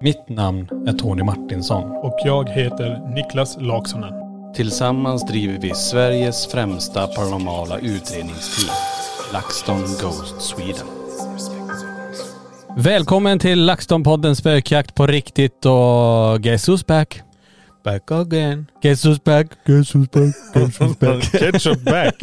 Mitt namn är Tony Martinsson. Och jag heter Niklas Laksonen. Tillsammans driver vi Sveriges främsta paranormala utredningsteam. LaxTon Ghost Sweden. Välkommen till LaxTon-podden Spökjakt på riktigt och guess who's back? Back again. Who's back? Who's back? Who's back? ketchup back.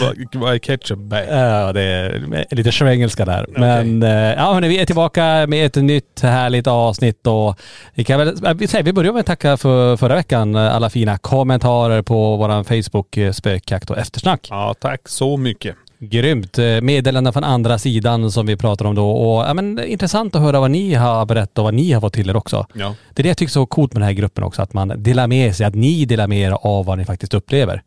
Vad- är ketchup back? Ja, det är lite svengelska där. Men eh, ja, hörni, vi är tillbaka med ett nytt härligt avsnitt och vi kan väl eh, vi säger, vi börjar med att tacka för förra veckan, eh, alla fina kommentarer på våran Facebook spökjakt och eftersnack. Ja, tack så mycket. Grymt. Eh, Meddelanden från andra sidan som vi pratar om då och ja, men, intressant att höra vad ni har berättat och vad ni har fått till er också. Ja. Det är det jag tycker är så coolt med den här gruppen också, att man delar med sig, att ni delar med er av vad ni faktiskt upplever.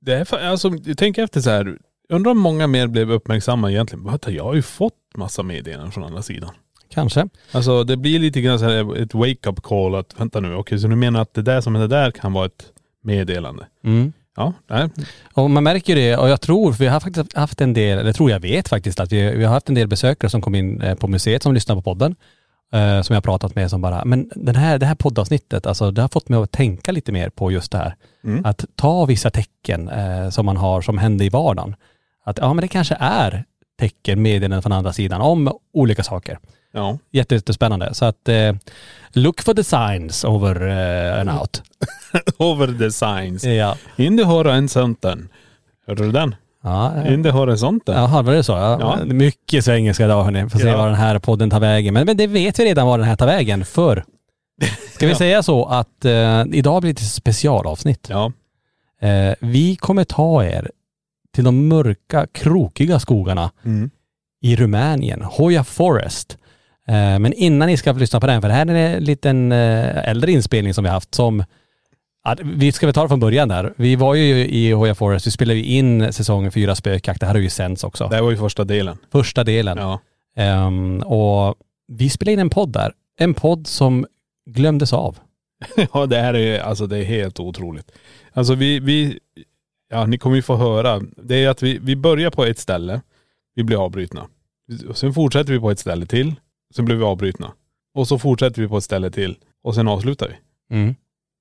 Det är, alltså, tänk efter så här. Undrar om många mer blev uppmärksamma egentligen. Vänta, jag har ju fått massa meddelanden från andra sidan. Kanske. Alltså det blir lite grann så här ett wake-up call att vänta nu, okej så du menar att det där som är det där kan vara ett meddelande? Mm. Ja, nej. Och man märker det och jag tror, för vi har faktiskt haft en del, eller tror jag vet faktiskt att vi, vi har haft en del besökare som kom in eh, på museet som lyssnar på podden. eh, som jag har pratat med som bara, men den här, det här poddavsnittet, alltså det har fått mig att tänka lite mer på just det här. Mm. Att ta vissa tecken eh, som man har som händer i vardagen. Att ja men det kanske är tecken, meddelanden från andra sidan om olika saker. Ja. Jätte- Jättespännande. Så att eh, look for the signs over eh, and out. Over the signs. Ja. In the horisonten. Hörde du den? Ja, In the horisonten. Jaha, var det så? Ja. Ja. Mycket svengelska idag hörni. Får se Ja. var den här podden tar vägen. Men, men det vet vi redan var den här tar vägen för. Ska vi säga så att eh, idag blir det ett specialavsnitt. Ja. Eh, vi kommer ta er till de mörka, krokiga skogarna Mm. i Rumänien, Hoya Forest. Eh, men innan ni ska få lyssna på den, för det här är en liten eh, äldre inspelning som vi haft som vi ska väl ta det från början där. Vi var ju i Hoya Forest, vi spelade ju in säsong fyra spökjakt. Det här har ju sänts också. Det här var ju första delen. Första delen. Ja. Ehm, och vi spelade in en podd där. En podd som glömdes av. Ja det här är alltså det är helt otroligt. Alltså vi, vi ja ni kommer ju få höra. Det är att vi, vi börjar på ett ställe, vi blir avbrutna. Och sen fortsätter vi på ett ställe till, sen blir vi avbrutna. Och så fortsätter vi på ett ställe till och sen avslutar vi. Mm.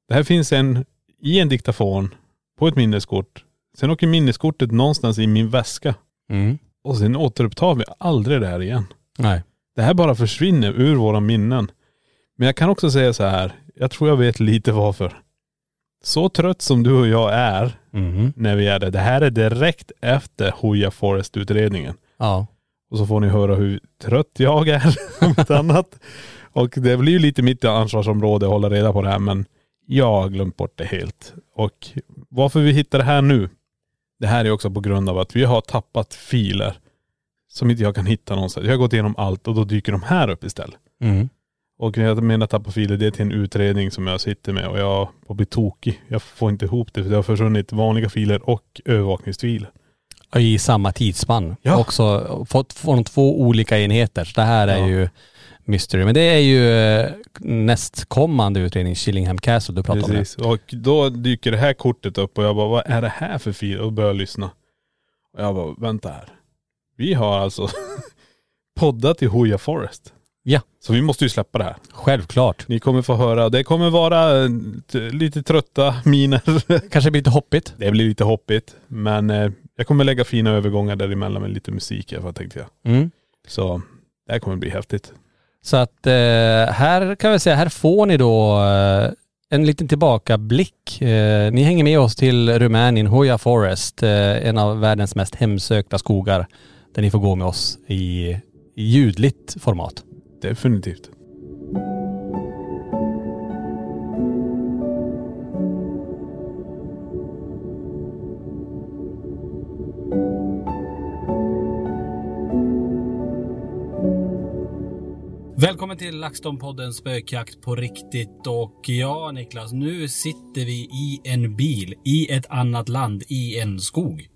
Det här finns en, i en diktafon, på ett minneskort. Sen åker minneskortet någonstans i min väska. Mm. Och sen återupptar vi aldrig det här igen. Nej. Det här bara försvinner ur våra minnen. Men jag kan också säga så här, jag tror jag vet lite varför. Så trött som du och jag är Mhm. när vi är det. Det här är direkt efter Hoya Forest-utredningen. Ja. Och så får ni höra hur trött jag är om ett annat. Och det blir ju lite mitt ansvarsområde att hålla reda på det här men jag har glömt bort det helt. Och varför vi hittar det här nu, det här är också på grund av att vi har tappat filer som inte jag kan hitta någonstans. Jag har gått igenom allt och då dyker de här upp istället. Mm. Och när jag menar tappa filer, det är till en utredning som jag sitter med och jag får bli tokig. Jag får inte ihop det för det har försvunnit vanliga filer och övervakningsfiler. I samma tidsspann. Ja. Också fått från två olika enheter. Så det här är Ja. ju mystery. Men det är ju eh, nästkommande utredning, Chillingham Castle du pratar Precis. Och då dyker det här kortet upp och jag bara, vad är det här för fil? Och börjar lyssna. Och jag bara, vänta här. Vi har alltså poddat i Hoya Forest. Ja. Så vi måste ju släppa det här. om det. Självklart. Ni kommer få höra, det kommer vara eh, lite trötta miner. Kanske blir lite hoppigt. det blir lite hoppigt. Men eh, jag kommer lägga fina övergångar däremellan med lite musik i alla fall tänkte jag. Mm. Så det här kommer bli häftigt. Så att eh, här kan vi säga, här får ni då eh, en liten tillbakablick. Eh, ni hänger med oss till Rumänien, Hoya Forest, eh, en av världens mest hemsökta skogar. Där ni får gå med oss i, i ljudligt format. Definitivt. Välkommen till LaxTon-podden Spökjakt på riktigt. Och ja, Niklas, nu sitter vi i en bil i ett annat land, i en skog.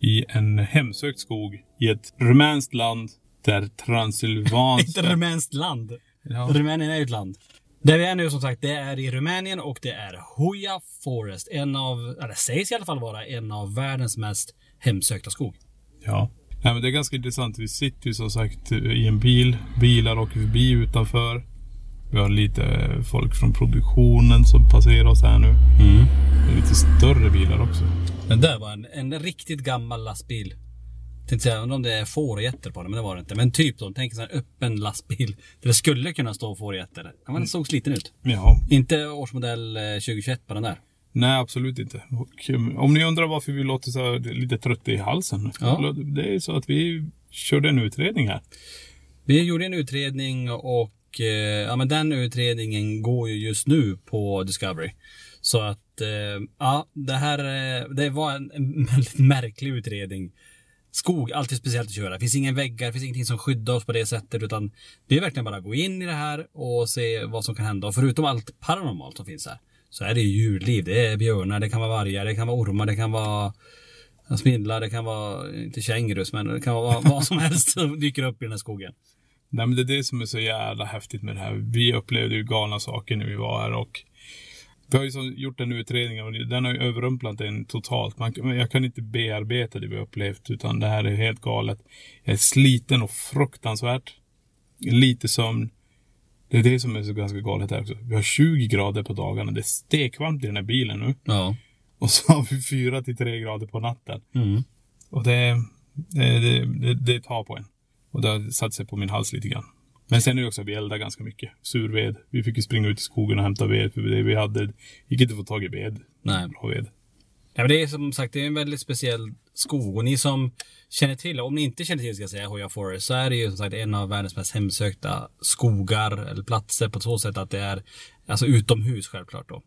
i en hemsökt skog i ett rumänskt land där Ett Transylvanska... rumänskt land. Ja. Rumänien är ju ett land. Där vi är nu som sagt, det är i Rumänien och det är Hoya Forest. En av, eller sägs i alla fall vara en av världens mest hemsökta skog. ja. Nej, men det är ganska intressant. Vi sitter ju som sagt i en bil. Bilar åker förbi utanför. Vi har lite folk från produktionen som passerar oss här nu. Det är lite större bilar också. Den där var en, en riktigt gammal lastbil. Tänkte säga, undrar om det är fårgetter på den, men det var det inte. Men typ då, tänk en öppen lastbil. Där det skulle kunna stå fårgetter. Den såg sliten ut. Ja. Inte årsmodell eh, 2021 på den där. Nej, absolut inte. Och, um, om ni undrar varför vi låter så lite trötta i halsen. Ja. Det är så att vi körde en utredning här. Vi gjorde en utredning och eh, ja, men den utredningen går ju just nu på Discovery. Så att eh, ja, det här eh, det var en, en väldigt märklig utredning. Skog, alltid speciellt att köra. Det finns inga väggar, det finns ingenting som skyddar oss på det sättet. Utan det är verkligen bara att gå in i det här och se vad som kan hända. Och förutom allt paranormalt som finns här. Så är det ju djurliv. Det är björnar, det kan vara vargar, det kan vara ormar, det kan vara spindlar, det kan vara, inte kängurus, men det kan vara vad som helst som dyker upp i den här skogen. Nej, men det är det som är så jävla häftigt med det här. Vi upplevde ju galna saker när vi var här och vi har ju så gjort en utredning och den har ju överrumplat en totalt. Man, jag kan inte bearbeta det vi har upplevt utan det här är helt galet. Jag är sliten och fruktansvärt. Lite sömn. Det är det som är så ganska galet här också. Vi har 20 grader på dagarna. Det är stekvarmt i den här bilen nu. Ja. Och så har vi 4 till 3 grader på natten. Mm. Och det, det, det, det, tar på en. Och det har satt sig på min hals lite grann. Men sen är det också att vi eldar ganska mycket. Surved. Vi fick ju springa ut i skogen och hämta ved. För det vi hade gick inte att få tag i ved. Nej. Bra ved. Ja, men det är som sagt det är en väldigt speciell skog. Och ni som känner till, om ni inte känner till ska jag säga, Hoya Forest, så är det ju som sagt en av världens mest hemsökta skogar eller platser på så sätt att det är alltså utomhus självklart då.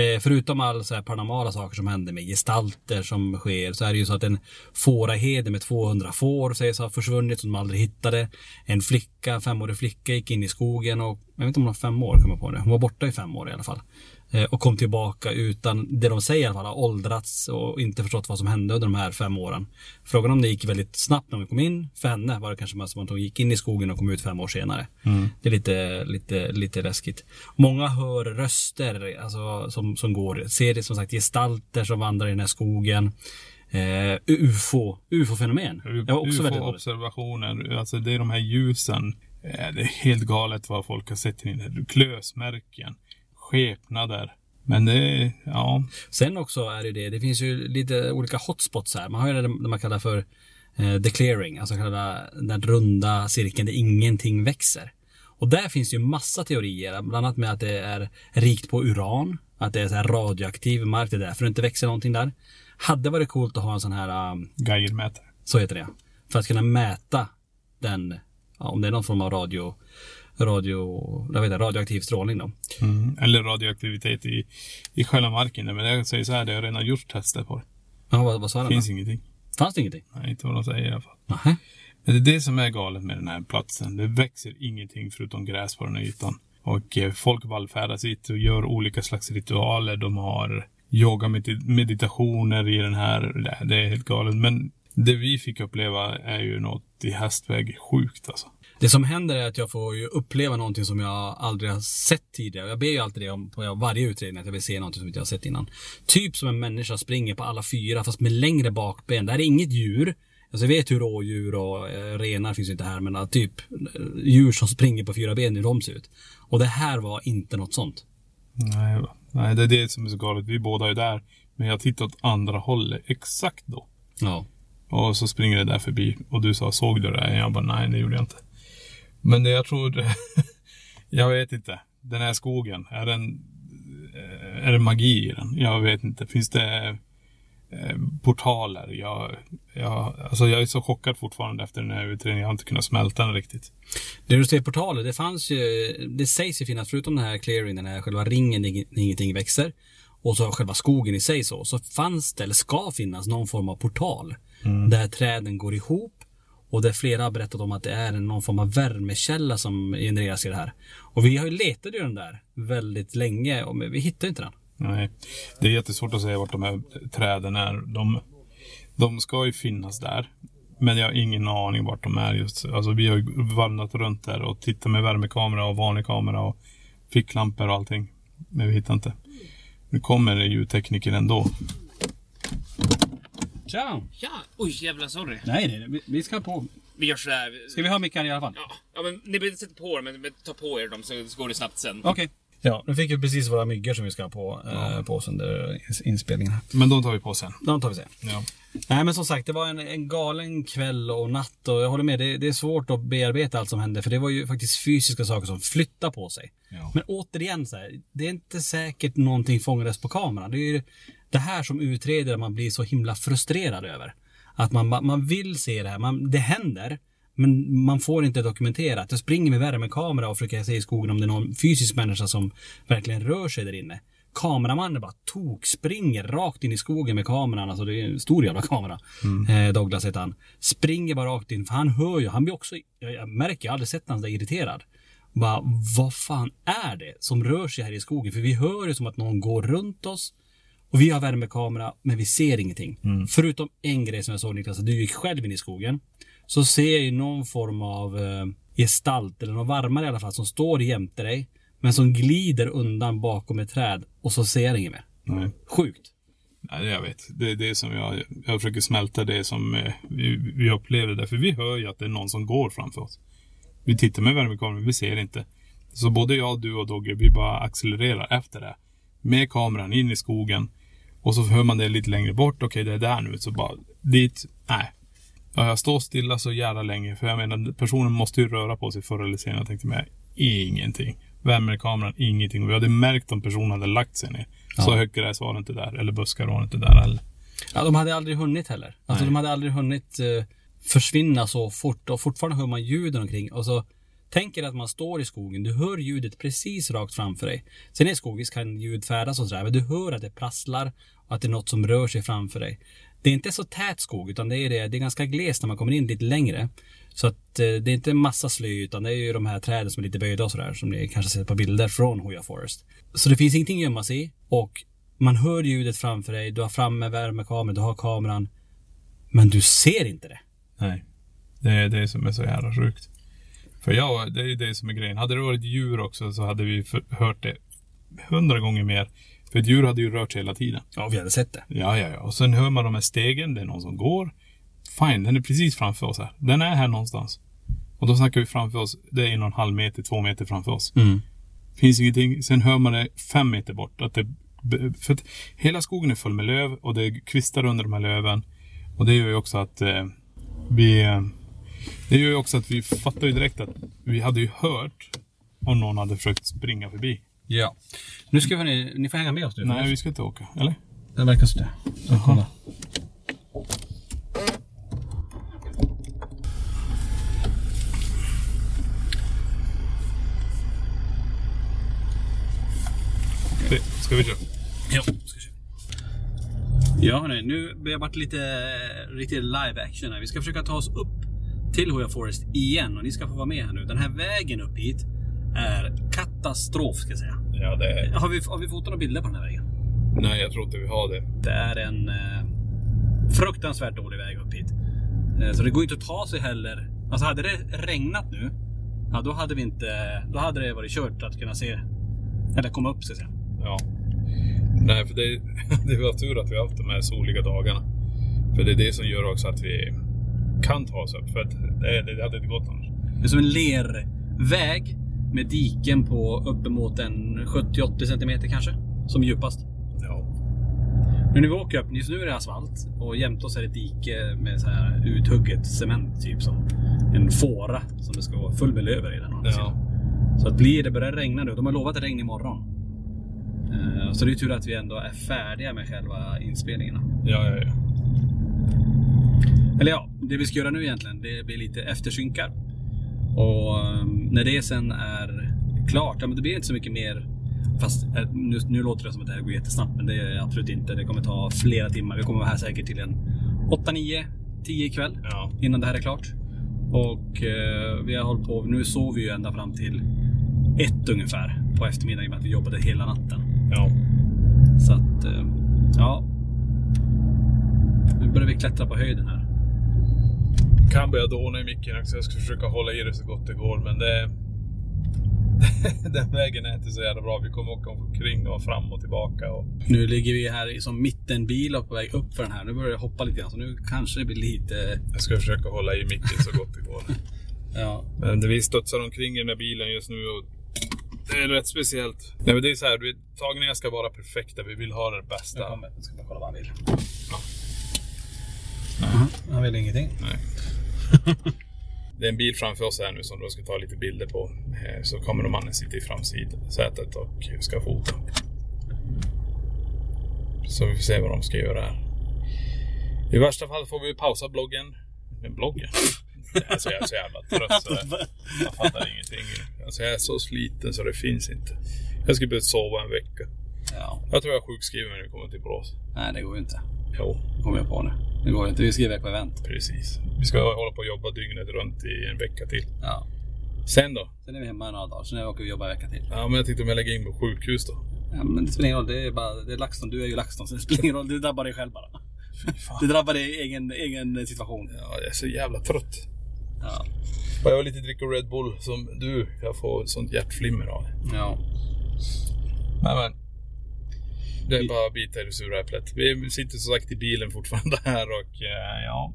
Eh, förutom all så här paranormala saker som händer med gestalter som sker så är det ju så att en fåraherde med 200 får sägs ha försvunnit som de aldrig hittade. En flicka, en femårig flicka gick in i skogen och jag vet inte om hon var fem år, kommer jag på det. Hon var borta i fem år i alla fall. Eh, och kom tillbaka utan, det de säger i alla fall, har åldrats och inte förstått vad som hände under de här fem åren. Frågan om det gick väldigt snabbt när vi kom in. För henne var det kanske som att hon gick in i skogen och kom ut fem år senare. Det är lite, lite, lite läskigt. Många hör röster alltså, som, som går, ser det som sagt gestalter som vandrar i den här skogen. Eh, UFO, UFO-fenomen. Det var också väldigt dåligt. observationer. Alltså det är de här ljusen. Eh, Det är helt galet vad folk har sett in det. Klösmärken. Skepnader. Men det ja. Sen också är det det, det finns ju lite olika hotspots här. Man har ju det det man kallar för eh, the clearing, alltså själva den runda cirkeln där ingenting växer. Och där finns ju massa teorier, bland annat med att det är rikt på uran, att det är så här radioaktiv mark, det är därför det inte växer någonting där. Hade varit coolt att ha en sån här, um, Geigermätare. så heter det, för att kunna mäta den, ja, om det är någon form av radio, radio, jag vet inte, radioaktiv strålning då. Mm. Eller radioaktivitet i, i själva marken. Men jag säger så här, det har redan gjort tester på det. Ja, vad, vad sa den finns då? ingenting. Fanns det ingenting? Nej, inte vad de säger i alla fall. Nähä. Men det är det som är galet med den här platsen. Det växer ingenting förutom gräs på den här ytan. Och eh, folk vallfärdas hit och gör olika slags ritualer. De har yoga medit- meditationer i den här. Det- Det är helt galet. Men det vi fick uppleva är ju något i hästväg sjukt alltså. Det som händer är att jag får ju uppleva någonting som jag aldrig har sett tidigare. Jag ber ju alltid det om på varje utredning att jag vill se någonting som inte jag har sett innan. Typ som en människa springer på alla fyra fast med längre bakben. Det här är inget djur. Alltså jag vet hur rådjur och eh, renar finns ju inte här men eh, typ eh, djur som springer på fyra ben hur de ser ut. Och det här var inte något sånt. Nej, nej, det är det som är så galet. Vi båda är där. Men jag tittar åt andra hållet exakt då. Ja. Och så springer det där förbi. Och du sa, såg du det? Jag bara, nej det gjorde jag inte. Men det jag tror, jag vet inte. Den här skogen, är den, är det magi i den? Jag vet inte. Finns det eh, portaler? Jag, jag, alltså jag är så chockad fortfarande efter den här utredningen. Jag har inte kunnat smälta den riktigt. Det du säger portaler, det fanns ju, det sägs ju finnas förutom den här clearing, den här själva ringen där ing- ingenting växer. Och så själva skogen i sig så, så fanns det, eller ska finnas, någon form av portal. Där träden går ihop. Och där flera har berättat om att det är någon form av värmekälla som genereras i det här. Och vi har ju letat i den där väldigt länge, och men vi hittar inte den. Nej, det är jättesvårt att säga vart de här träden är. De, de ska ju finnas där. Men jag har ingen aning vart de är just. Alltså vi har ju vandrat runt där och tittat med värmekamera och vanlig kamera och ficklampor och allting. Men vi hittar inte. Nu kommer det ljudtekniker ändå. Tja! Ja, oj jävlar sorry. Nej, nej, vi, vi ska på. Vi gör sådär. Ska vi ha mickar i alla fall? Ja, ja men ni behöver inte sätta på dem, men men ta på er dem så så går det snabbt sen. Okej. Ja, nu fick vi precis våra myggor som vi ska ha på, eh, på oss under ins- inspelningen. här. Men de tar vi på sen. De tar vi sen. Ja. Nej men som sagt, det var en, en galen kväll och natt och jag håller med, det, det är svårt att bearbeta allt som hände för det var ju faktiskt fysiska saker som flyttar på sig. Ja. Men återigen så här, det är inte säkert någonting fångades på kameran. Det är ju det här som utredare man blir så himla frustrerad över. Att man, man vill se det här, man, det händer. Men man får inte dokumenterat. Jag springer med värmekamera och försöker se i skogen om det är någon fysisk människa som verkligen rör sig där inne. Kameramannen bara tok springer rakt in i skogen med kameran. Alltså det är en stor jävla kamera. Eh, Douglas heter han. Springer bara rakt in. För han hör ju. Han blir också, jag, märker, jag har aldrig sett honom så irriterad. Bara, vad fan är det som rör sig här i skogen? För vi hör det som att någon går runt oss. Och vi har värmekamera, men vi ser ingenting. Förutom en grej som jag såg Niklas, du gick själv in i skogen. Så ser jag ju någon form av eh, gestalt, eller någon varmare i alla fall, som står jämte dig. Men som glider undan bakom ett träd. Och så ser jag inget mer. Nej. Sjukt. Nej, jag vet. Det är det som jag, jag försöker smälta det som eh, vi, vi upplever där. För vi hör ju att det är någon som går framför oss. Vi tittar med värmekameran, vi ser inte. Så både jag, du och Dogge, vi bara accelererar efter det. Med kameran in i skogen. Och så hör man det lite längre bort. Okej, det är där nu. Så bara dit. Nej. Ja, jag står stilla så jävla länge. För jag menar, personen måste ju röra på sig förr eller senare. Jag tänkte mig, ingenting. Värmekameran, ingenting. Och vi hade märkt om personen hade lagt sig ner. Så högt gräs var det inte där. Eller buskar var det inte där heller. Ja, de hade aldrig hunnit heller. Alltså Nej. de hade aldrig hunnit eh, försvinna så fort och fortfarande hör man ljuden omkring. Och så tänker att man står i skogen, du hör ljudet precis rakt framför dig. Sen i skog, visst kan ljud färdas och sådär, men du hör att det prasslar att det är något som rör sig framför dig. Det är inte så tät skog, utan det är, det, det är ganska glest när man kommer in lite längre. Så att eh, det är inte en massa slö, utan det är ju de här träden som är lite böjda och sådär, som ni kanske sett på bilder från Hoya Forest. Så det finns ingenting att gömma sig i och man hör ljudet framför dig, du har framme värmekameran, du har kameran. Men du ser inte det. Nej. Det är det som är så jävla sjukt. För jag, det är ju det som är grejen. Hade det varit djur också så hade vi för, hört det hundra gånger mer. För ett djur hade ju rört sig hela tiden. Ja, vi hade sett det. Ja, ja, ja. Och sen hör man de här stegen. Det är någon som går. Fine, den är precis framför oss här. Den är här någonstans. Och då snackar vi framför oss. Det är en och en halv meter, två meter framför oss. Mm. Finns ingenting. Sen hör man det fem meter bort. Att det, för att hela skogen är full med löv och det är kvistar under de här löven. Och det gör ju också att eh, vi... Eh, det gör ju också att vi fattar ju direkt att vi hade ju hört om någon hade försökt springa förbi. Ja. Nu ska vi, ni, får hänga med oss nu. Nej, vi ska inte åka. Eller? Det verkar så det. Så kolla. Det, ska vi köra? Ja, ska köra. Ja hörni, nu börjar det varit lite riktigt live action här. Vi ska försöka ta oss upp till Hoya Forest igen och ni ska få vara med här nu. Den här vägen upp hit är katastrof ska jag säga. Ja, det är... Har vi, har vi foton och bilder på den här vägen? Nej, jag tror inte vi har det. Det är en eh, fruktansvärt dålig väg upp hit. Eh, så det går inte att ta sig heller. Alltså hade det regnat nu, ja då hade vi inte, då hade det varit kört att kunna se, eller komma upp så att säga. Ja. Nej, för det, det var tur att vi har haft de här soliga dagarna. För det är det som gör också att vi kan ta oss upp. För att det, det hade inte gått annars. Det är som en lerväg med diken på uppemot en 70-80 centimeter kanske. Som djupast. Ja. Nu när vi åker upp, just nu är det asfalt och jämte oss är det dike med så här uthugget cement typ som en fåra som det ska vara full med löver i den. Ja. sidan. Så att blir det börjar regna nu, de har lovat regn imorgon. Eh, Så det är tur att vi ändå är färdiga med själva inspelningarna. Ja, ja, ja. Eller ja, det vi ska göra nu egentligen, det blir lite eftersynkar. Och eh, när det sen är klart, ja men det blir inte så mycket mer. Fast eh, nu, nu låter det som att det här går jättesnabbt, men det är absolut inte. Det kommer ta flera timmar. Vi kommer vara här säkert till en 8, 9, 10 ikväll. Ja. Innan det här är klart. Och eh, vi har hållit på, nu sover vi ju ända fram till ett ungefär på eftermiddagen i och med att vi jobbade hela natten. ja. Så att, eh, ja. Nu börjar vi klättra på höjden här. Kan börja dåna i micken också. Jag ska försöka hålla i det så gott det går. Men det... Den vägen är inte så jävla bra. Vi kommer åka omkring och fram och tillbaka. Och... Nu ligger vi här i som mittenbil och på väg upp för den här. Nu börjar det hoppa lite grann, så nu kanske det blir lite... Jag ska försöka hålla i micken så gott det går. Ja. Men vi studsar omkring i den här bilen just nu och det är rätt speciellt. Nej men det är så här, tagningar ska vara perfekta. Vi vill ha det bästa. kommer Jag ska bara kolla vad han vill. Ja. Han vill ingenting. Nej. Det är en bil framför oss här nu som då ska ta lite bilder på. Eh, Så kommer mannen sitta i framsätet och ska fota. Så vi får se vad de ska göra här. I värsta fall får vi pausa bloggen. Bloggen? Alltså jag är så jävla trött så jag, jag fattar ingenting. Alltså jag är så sliten så det finns inte. Jag skulle behöva sova en vecka. Ja. Jag tror jag är sjukskriven när vi kommer till Borås. Nej, det går ju inte. Jo, kommer jag på nu. Det går ju inte. Vi ska iväg på event. precis. Vi ska hålla på och jobba dygnet runt i en vecka till. Ja. Sen då? Sen är vi hemma några dagar. Sen åker vi jobba en vecka till. Ja, men jag tänkte om jag lägger in på sjukhus då. Ja, men det spelar ingen roll. Det är bara det är LaxTon. Du är ju LaxTon. Så det spelar ingen roll. Det drabbar dig själv bara. Det drabbar dig i egen, egen situation. Ja, jag är så jävla trött. Ja. Och jag vill lite dricka Red Bull som du. Jag får sånt hjärtflimmer av det. Ja. Men, men. Det är bara att bita i det sura äpplet. Vi sitter som sagt i bilen fortfarande här och eh, ja.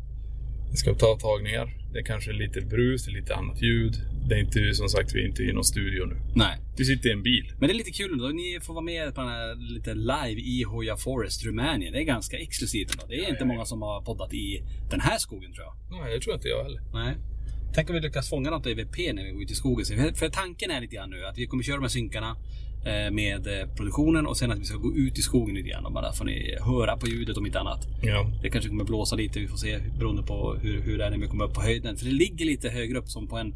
Vi ska ta tagningar. Det är kanske lite brus, lite annat ljud. Det är inte som sagt, vi är inte i någon studio nu. Nej. Vi sitter i en bil. Men det är lite kul ändå. Ni får vara med på den här lite live i Hoya Forest, Rumänien. Det är ganska exklusivt ändå. Det är inte många som har poddat i den här skogen tror jag. Nej, det tror inte jag heller. Nej. Tänk om vi lyckas fånga något EVP när vi går ut i skogen. För, tanken är lite grann nu att vi kommer köra här synkarna med eh, produktionen och sen att vi ska gå ut i skogen lite grann. Och bara får ni höra på ljudet om inte annat. Ja. Det kanske kommer blåsa lite. Vi får se beroende på hur, hur det är när vi kommer upp på höjden. För det ligger lite högre upp som på en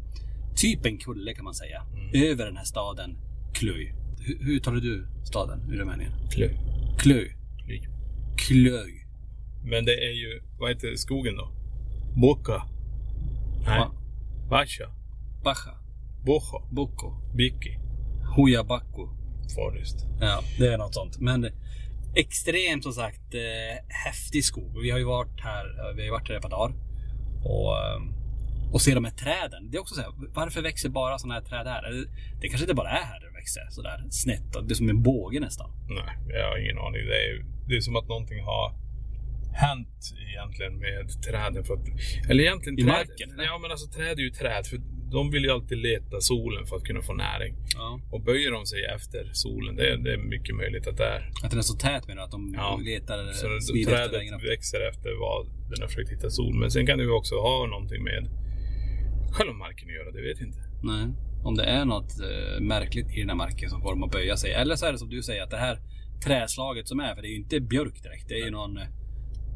typ en kulle kan man säga. Över den här staden Cluj. Hur, hur talar du staden i Rumänien? Klö. Cluj. Kly. Cluj. Men det är ju, vad heter skogen då? Boca. Nej. Va? Vacha. Baja. Bocha. Boko. Biki. Hujabaku. Forest. Ja, det är något sånt. Men extremt som sagt eh, häftig skog. Vi har ju varit här, eh, vi har ju varit här ett par dagar. Och, eh, och se de här träden. Det är också så här, varför växer bara sådana här träd här? Eller, Det kanske inte bara är här det växer sådär snett. Det är som en båge nästan. Nej, jag har ingen aning. Det är, det är som att någonting har hänt egentligen med träden. För att, eller egentligen I träd, marken? Ja, men alltså träd är ju träd. För de vill ju alltid leta solen för att kunna få näring. Ja. Och böjer de sig efter solen, det är, det är mycket möjligt att det är. Att den är så tät menar du? Att de Ja. letar Så det- efter trädet upp? växer efter vad den har försökt hitta sol. Men sen kan det ju också ha någonting med själva marken att göra, det vet jag inte. Nej. Om det är något eh, märkligt i den här marken som får dem att böja sig. Eller så är det som du säger att det här träslaget som är, för det är ju inte björk direkt. Det är ju någon... eh,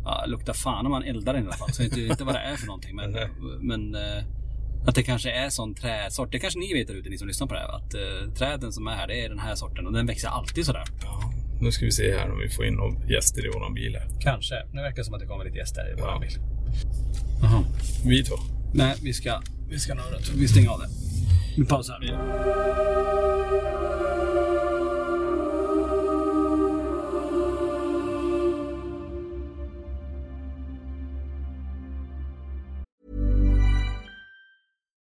Ja, luktar fan om man eldar den i alla fall. Så jag vet inte vad det är för någonting. Men, Nej. men eh, att det kanske är sån träsort. Det kanske ni vet där ute, ni som lyssnar på det här. Att eh, träden som är här, det är den här sorten. Och den växer alltid sådär. Ja, nu ska vi se här om vi får in några gäster i våran bil här. Kanske. Nu verkar det som att det kommer lite gäster i våran bil. Jaha. Vi två. Nej, vi ska, vi ska nörda. Vi stänger av det. Vi pausar.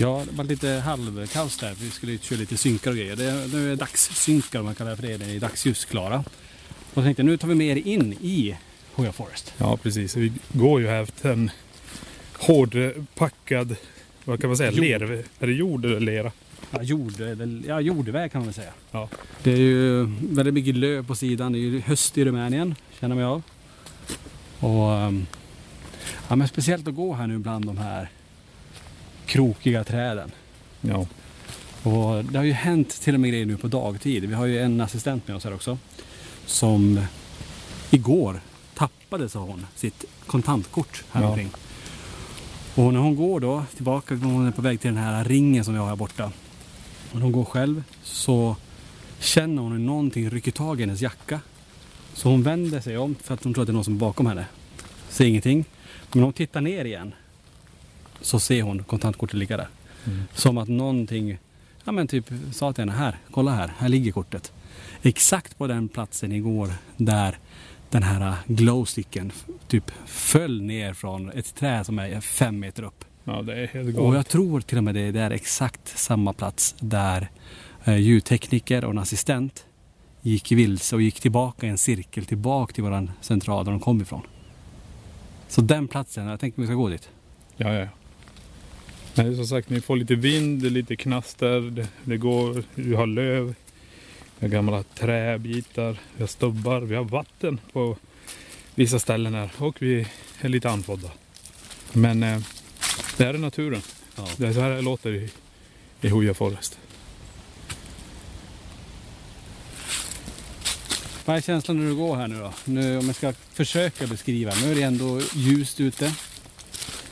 Ja, det var lite halvkaos där. Vi skulle köra lite synkar och grejer. Det är, nu är dagssynkar, om man kallar det för det. Det är dagsljussklara. Och så tänkte nu tar vi med er in i Hoya Forest. Ja, precis. Vi går ju här efter en hårdpackad, vad kan man säga, Jord. ler? Är det jord eller lera? Ja, jord, ja, jordväg kan man väl säga. Ja. Det är ju väldigt mycket löv på sidan. Det är ju höst i Rumänien, känner man av. Och ehm, ja, men speciellt att gå här nu bland de här krokiga träden. Ja. Och det har ju hänt till och med grejer nu på dagtid. Vi har ju en assistent med oss här också. Som igår tappade, sa hon, sitt kontantkort här Ja. omkring. Och när hon går då tillbaka, hon är på väg till den här ringen som vi har här borta. Och när hon går själv så känner hon hur någonting rycker tag i hennes jacka. Så hon vänder sig om för att hon tror att det är någon som är bakom henne. Ser ingenting. Men hon tittar ner igen så ser hon kontantkortet ligga där. Som att någonting, ja men typ sa till henne här, kolla här, här ligger kortet. Exakt på den platsen igår där den här glowsticken typ föll ner från ett träd som är fem meter upp. Ja, det är helt Och galet. jag tror till och med det, det är exakt samma plats där eh, ljudtekniker och en assistent gick vilse och gick tillbaka i en cirkel tillbaka till våran central där de kom ifrån. Så den platsen, jag tänkte vi ska gå dit. Ja, ja. Nej, som sagt, ni får lite vind, det lite knaster, det, det går, vi har löv, vi har gamla träbitar, vi har stubbar, vi har vatten på vissa ställen här och vi är lite andfådda. Men eh, det här är naturen. Ja. Det är så här det låter i, i Hoya Forest. Vad är känslan när du går här nu då? Nu, om jag ska försöka beskriva. Nu är det ändå ljust ute.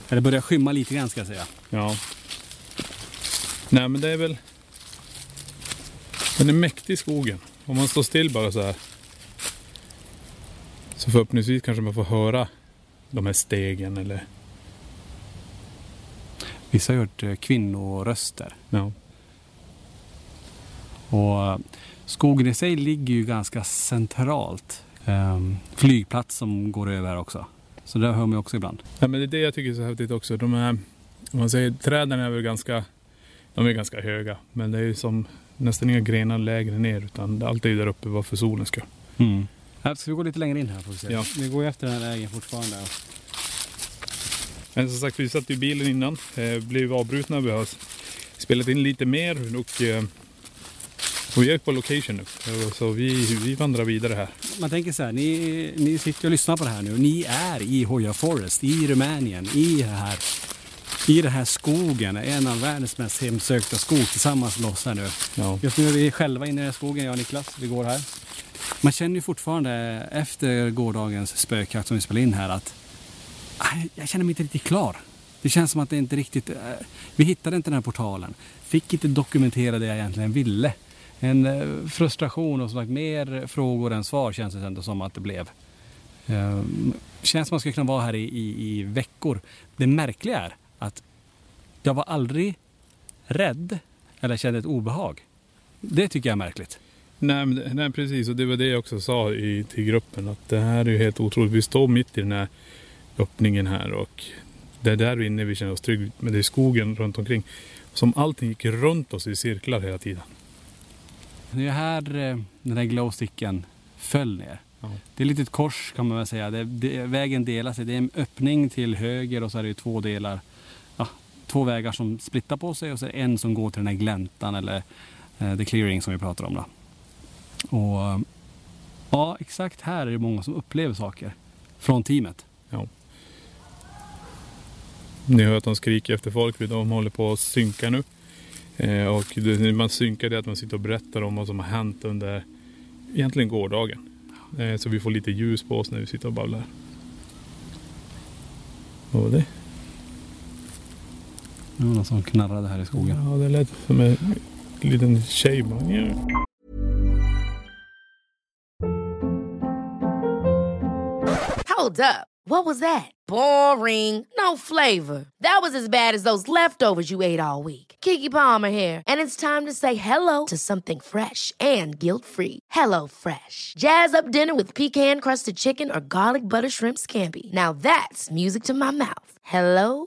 Eller börjar skymma lite grann ska jag säga. Ja. Nej men det är väl... Den är mäktig i skogen. Om man står still bara så här. Så förhoppningsvis kanske man får höra de här stegen eller... Vissa har hört eh, kvinnoröster. Ja. Och eh, skogen i sig ligger ju ganska centralt. Ehm, flygplats som går över här också. Så det hör man också ibland. ja men det är det jag tycker är så häftigt också. De här, om man säger träden är väl ganska... De är ganska höga. Men det är ju som nästan inga grenar lägre ner. Utan allt är ju där uppe bara för solens skull. Mm. Här ska vi gå lite längre in här får vi se. Ja. Vi går ju efter den här vägen fortfarande. Men som sagt, vi satt i bilen innan. Eh, blev avbrutna. Vi har spelat in lite mer. Och, eh, och vi är på location nu. Eh, Så vi, vi vandrar vidare här. Man tänker så här, ni, ni sitter och lyssnar på det här nu. Ni är i Hoya Forest, i Rumänien, i det här, i den här skogen. En av världens mest hemsökta skog tillsammans med oss här nu. Ja. Just nu är vi själva inne i den här skogen, jag och Niklas. Vi går här. Man känner ju fortfarande efter gårdagens spökjakt som vi spelade in här att jag känner mig inte riktigt klar. Det känns som att det inte riktigt... eh, Vi hittade inte den här portalen. Fick inte dokumentera det jag egentligen ville. En eh, frustration och som sagt mer frågor än svar känns det ändå som att det blev. Eh, Känns som att man skulle kunna vara här i, i, i veckor. Det märkliga är att jag var aldrig rädd eller kände ett obehag. Det tycker jag är märkligt. Nej, nej precis och det var det jag också sa i, till gruppen att det här är ju helt otroligt. Vi står mitt i den här öppningen här och det är där inne vi känner oss trygga. Men det är skogen runt omkring. Som allting gick runt oss i cirklar hela tiden. Det är här den här glowsticken föll ner. Det är ett litet kors kan man väl säga. Det, det, vägen delar sig. Det är en öppning till höger och så är det två delar. Två vägar som splittar på sig och så är det en som går till den här gläntan eller eh, the clearing som vi pratar om. Då. Och ja, exakt här är det många som upplever saker från teamet. Ja. Ni hör att de skriker efter folk. De håller på att synka nu. Eh, och det, man synkar det att man sitter och berättar om vad som har hänt under egentligen gårdagen. Eh, så vi får lite ljus på oss när vi sitter och babblar. Vad var det? Det var någon som knarrade här i skogen. Ja, det lät som en liten tjej Hold up. What was that? Boring. No flavor. That was as bad as those leftovers you ate all week. Kiki Palmer here, and it's time to say hello to something fresh and guilt-free. Hello Fresh. Jazz up dinner with pecan-crusted chicken or garlic butter shrimp scampi. Now that's music to my mouth. Hello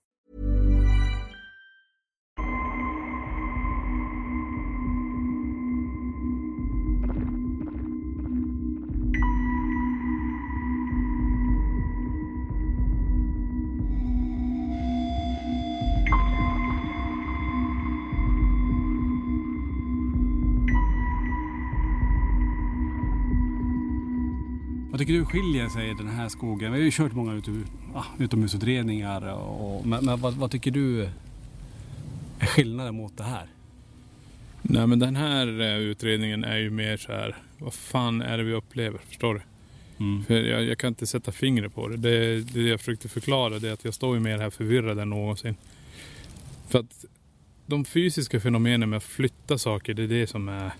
Vad tycker du skiljer sig i den här skogen? Vi har ju kört många utom, ah, utomhusutredningar. Och, men men vad, vad tycker du är skillnaden mot det här? Nej men den här eh, utredningen är ju mer så här. Vad fan är det vi upplever? Förstår du? För jag, jag kan inte sätta fingret på det. det. Det jag försökte förklara det är att jag står ju mer här förvirrad än någonsin. För att de fysiska fenomenen med att flytta saker, det är det som är...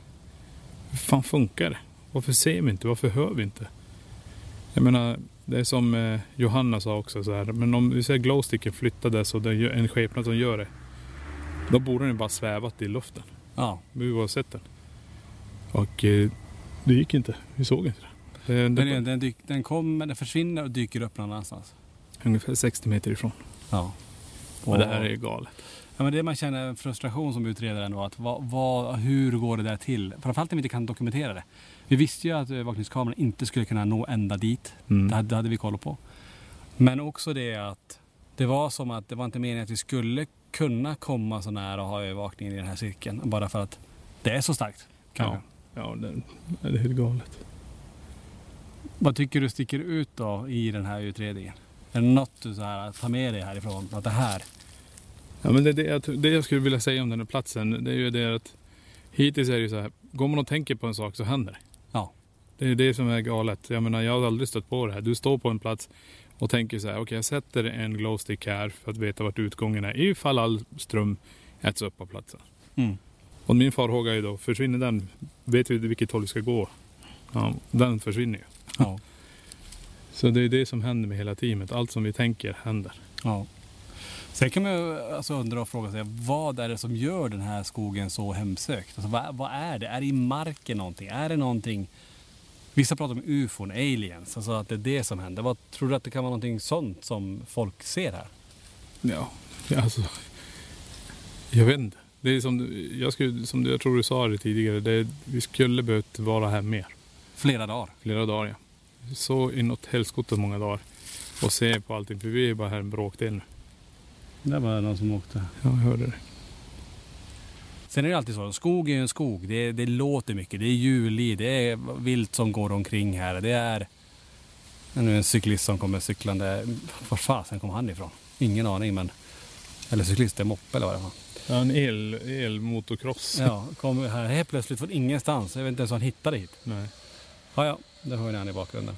Hur fan funkar det? Varför ser vi inte? Varför hör vi inte? Jag menar, det är som eh, Johanna sa också så här. Men om vi säger glowsticken flyttades och det är en skepnad som gör det. Då borde den bara svävat i luften. Ja. Oavsett den. Och eh, det gick inte. Vi såg inte det. det, det Den, den, dyk, den kommer, den försvinner och dyker upp någon annanstans. Ungefär 60 meter ifrån. Ja. Och det här är galet. Ja, men det man känner frustration som utredare ändå. Att vad, vad, hur går det där till? Framförallt när vi inte kan dokumentera det. Vi visste ju att övervakningskameran inte skulle kunna nå ända dit. Mm. Det, hade, det hade vi koll på. Men också det att det var som att det var inte meningen att vi skulle kunna komma så nära och ha övervakningen i den här cirkeln. Bara för att det är så starkt. kanske. Ja, ja det, det är helt galet. Vad tycker du sticker ut då i den här utredningen? Är det något du så här, tar med dig härifrån? Att det här, Ja, men det, det, jag, det jag skulle vilja säga om den här platsen, det är ju det att hittills är det ju så här, går man och tänker på en sak så händer det. Det är det som är galet. Jag menar, jag har aldrig stött på det här. Du står på en plats och tänker så här, okej jag sätter en glowstick här för att veta vart utgången är ifall all ström äts upp av platsen. Mm. Och min farhåga är då, försvinner den, vet vi vilket håll vi ska gå? Ja, den försvinner ju. Ja. Så det är det som händer med hela teamet. Allt som vi tänker händer. Ja. Sen kan man ju alltså undra och fråga sig, vad är det som gör den här skogen så hemsökt? Alltså, vad, vad är det? Är det i marken någonting? Är det någonting... Vissa pratar om ufon, aliens, alltså att det är det som händer. Vad tror du att det kan vara någonting sånt som folk ser här? Ja, ja, alltså. Jag vet inte. Det är som, du- jag, skulle, som du- jag tror du sa det tidigare. Det, vi skulle behövt vara här mer. Flera dagar? Flera dagar ja. Så inåt helskotta många dagar. Och se på allting. För vi är bara här en bråkdel nu. Det var någon som åkte. Ja, jag hörde det. Sen är det alltid så, en skog är ju en skog. Det, det låter mycket, det är djurliv, det är vilt som går omkring här. Det är nu en cyklist som kommer cyklande. Var fasen kom han ifrån? Ingen aning men... Eller cyklist, det är moppe eller vad det var. Ja, en el, elmotocross. Ja, kom här helt plötsligt från ingenstans. Jag vet inte ens hur han hittade hit. Nej. Ja, ja, det hör ni han i bakgrunden.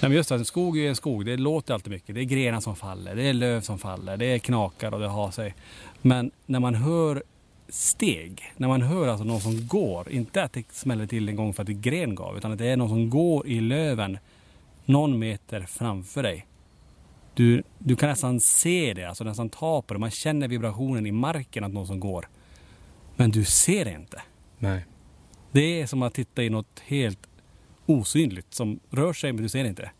Nej, men just det, en skog är ju en skog. Det låter alltid mycket. Det är grenar som faller, det är löv som faller, det är knakar och det har sig. Men när man hör steg, när man hör alltså någon som går, inte att det smäller till en gång för att det gren gav, utan att det är någon som går i löven någon meter framför dig. Du, du kan nästan se det, alltså nästan ta på det. Man känner vibrationen i marken att någon som går. Men du ser det inte. Nej. Det är som att titta i något helt osynligt som rör sig men du ser det inte.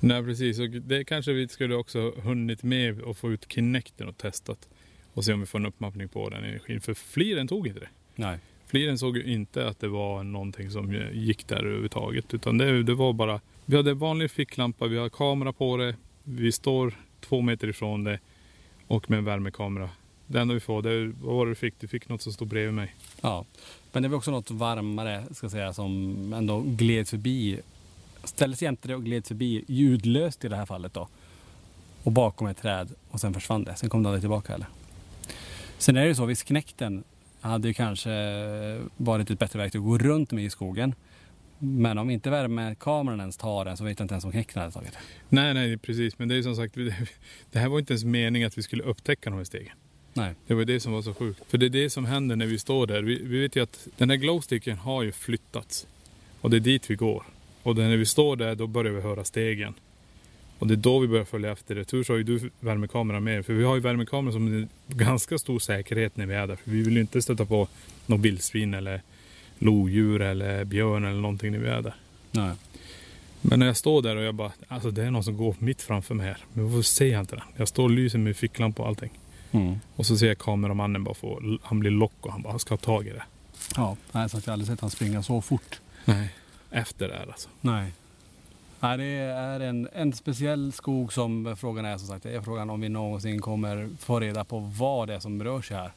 Nej precis, och det kanske vi skulle också hunnit med och få ut Kinecten och testat. Och se om vi får en uppmappning på den energin. För fliren tog inte det. Nej. Fliren såg ju inte att det var någonting som gick där överhuvudtaget. Utan det, det var bara, vi hade en vanlig ficklampa, vi har kamera på det. Vi står två meter ifrån det och med en värmekamera. Det enda vi får, det är, vad var det du fick? Du fick något som stod bredvid mig. Ja, men det var också något varmare ska säga som ändå gled förbi. Ställdes jämte det och gled förbi ljudlöst i det här fallet då. Och bakom ett träd och sen försvann det. Sen kom det aldrig tillbaka heller. Sen är det ju så, visst knäkten hade ju kanske varit ett bättre verktyg att gå runt med i skogen. Men om inte värmekameran ens tar den så vet jag inte ens om knäkten hade tagit. Nej, nej precis. Men det är som sagt, det här var inte ens meningen att vi skulle upptäcka de här stegen. Nej. Det var det som var så sjukt. För det är det som händer när vi står där. Vi, vi vet ju att den här glowsticken har ju flyttats. Och det är dit vi går. Och när vi står där då börjar vi höra stegen. Och det är då vi börjar följa efter det. Tur så har ju du värmekameran med. För vi har ju värmekameran som en ganska stor säkerhet när vi är där. För vi vill ju inte stöta på något vildsvin eller lodjur eller björn eller någonting när vi är där. Nej. Men när jag står där och jag bara, alltså det är någon som går mitt framför mig här. Men varför ser jag inte den? Jag står och lyser med ficklampa och allting. Mm. Och så ser jag kameramannen bara få, han blir lock och han bara ska ha tag i det. Ja, nej, så att jag har aldrig sett han springa så fort. Nej. Efter det här alltså. Nej. Nej, det är en, en speciell skog som frågan är som sagt. Det är frågan om vi någonsin kommer få reda på vad det är som rör sig här.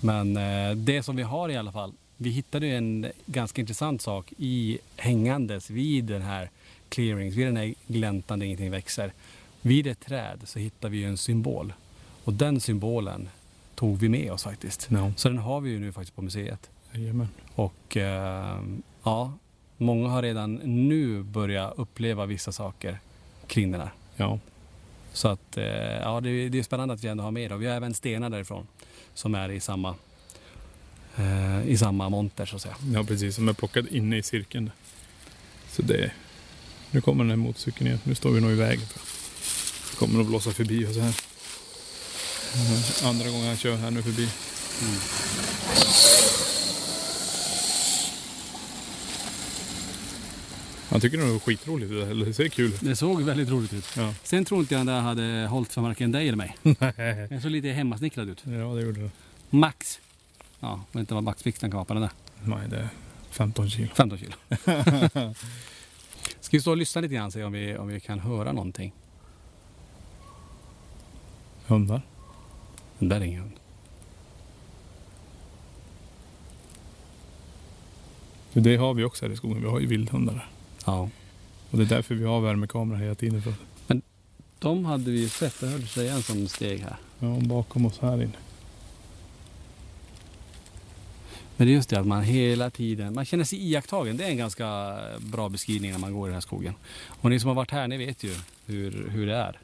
Men eh, det som vi har i alla fall. Vi hittade ju en ganska intressant sak i hängandes vid den här clearings, vid den här gläntan där ingenting växer. Vid ett träd så hittar vi ju en symbol. Och den symbolen tog vi med oss faktiskt. Ja. Så den har vi ju nu faktiskt på museet. Jajamän. Och eh, ja, många har redan nu börjat uppleva vissa saker kring den här. Ja. Så att eh, ja, det, är- det är spännande att vi ändå har med det. Vi har även stenar därifrån som är i samma, eh, i samma monter så att säga. Ja precis, som är plockad inne i cirkeln. Så det Nu kommer den här motorcykeln igen. Nu står vi nog i vägen. Det kommer att blåsa förbi oss här. Eh, Andra gången han kör här nu förbi. Han tycker nog det var skitroligt. det Eller det ser kul ut. Det såg väldigt roligt ut. Ja. Sen tror inte jag det hade hållit för varken dig eller mig. Nej. Den såg lite hemmasnickrad ut. Ja, det gjorde det. Max. Ja, vet inte vad maxvikten kan vara på den där. Nej, det är 15 kilo. 15 kilo. Ska vi stå och lyssna lite grann och se om vi, om vi kan höra någonting? Hundar? Det där är ingen hund. Det har vi också här i skogen. Vi har ju vildhundar där. Ja. Och det är därför vi har värmekamera hela tiden. För. De hade vi ju sett. Det hörde sig en som steg här. Ja, bakom oss här inne. Men det är just det att man hela tiden, man känner sig iakttagen. Det är en ganska bra beskrivning när man går i den här skogen. Och ni som har varit här, ni vet ju hur, hur det är.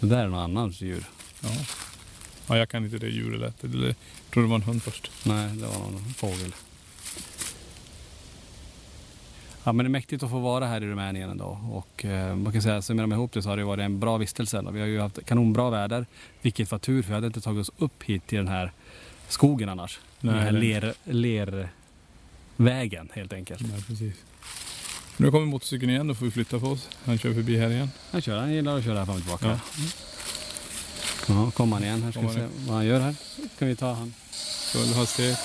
Det där är någon annans djur. Ja. ja, jag kan inte det djuret lätt. Jag tror det var en hund först. Nej, det var någon fågel. Ja men det är mäktigt att få vara här i Rumänien ändå. Och eh, man kan säga, summerar man ihop det så har det varit en bra vistelse. Vi har ju haft kanonbra väder. Vilket var tur för vi hade inte tagit oss upp hit till den här skogen annars. Nej, den här ler, lervägen helt enkelt. Nej, precis. Nu kommer motorcykeln igen, då får vi flytta på oss. Han kör förbi här igen. Han kör, han gillar att köra här fram och tillbaka. Ja. Ja, kommer han igen. Här ska vi se vad han gör här. Ska vi ta han. Full hastighet.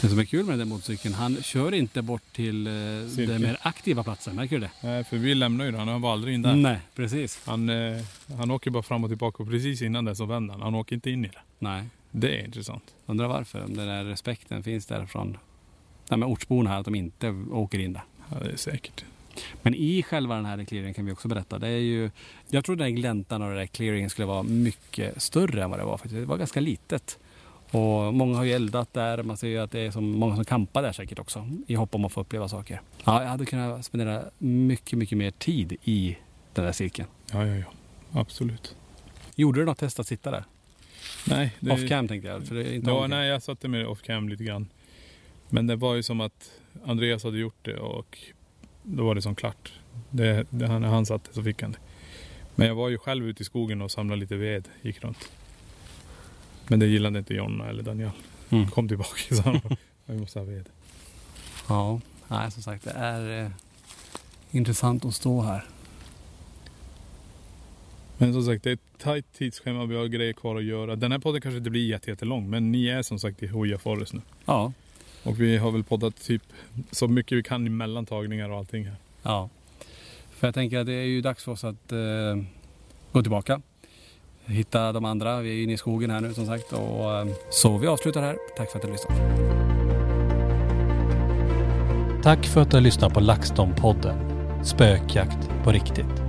Det som är kul med den motorcykeln, han kör inte bort till eh, den mer aktiva platsen. Märker du det? Nej, för vi lämnar ju den. Han var aldrig in där. Nej, precis. Han, eh, han åker bara fram och tillbaka och precis innan det så vänder han. Han åker inte in i det. Nej. Det är intressant. Undrar varför. Om den där respekten finns där från nej, men ortsborna här, att de inte åker in där. Ja, det är säkert. Men i själva den här clearingen kan vi också berätta. Det är ju, jag trodde den här gläntan och den där clearingen skulle vara mycket större än vad det var faktiskt. Det var ganska litet. Och många har ju eldat där. Man ser ju att det är som, många som campar där säkert också. I hopp om att få uppleva saker. Ja, jag hade kunnat spendera mycket, mycket mer tid i den där cirkeln. Ja, ja, ja. Absolut. Gjorde du något test att sitta där? Nej. Det, Off cam tänkte jag. För det är inte Ja, nej, jag satte mig off cam lite grann. Men det var ju som att Andreas hade gjort det och då var det som klart. Det, det, han- när han satte så fick han det. Men jag var ju själv ute i skogen och samlade lite ved, gick runt. Men det gillade inte Jonna eller Daniel. Mm. Kom tillbaka så han vi måste ha ved. Ja, nej som sagt det är eh, intressant att stå här. Men som sagt, det är ett tajt tidsschema. Vi har grejer kvar att göra. Den här podden kanske inte blir jätte- jättelång, men ni är som sagt i Hoja Forest nu. Ja. Och vi har väl poddat typ så mycket vi kan i mellantagningar och allting här. Ja. För jag tänker att det är ju dags för oss att eh, gå tillbaka. Hitta de andra. Vi är inne i skogen här nu som sagt. Och, ehm, så vi avslutar här. Tack för att du lyssnade. lyssnat. Tack för att du har lyssnat på LaxTon-podden. Spökjakt på riktigt.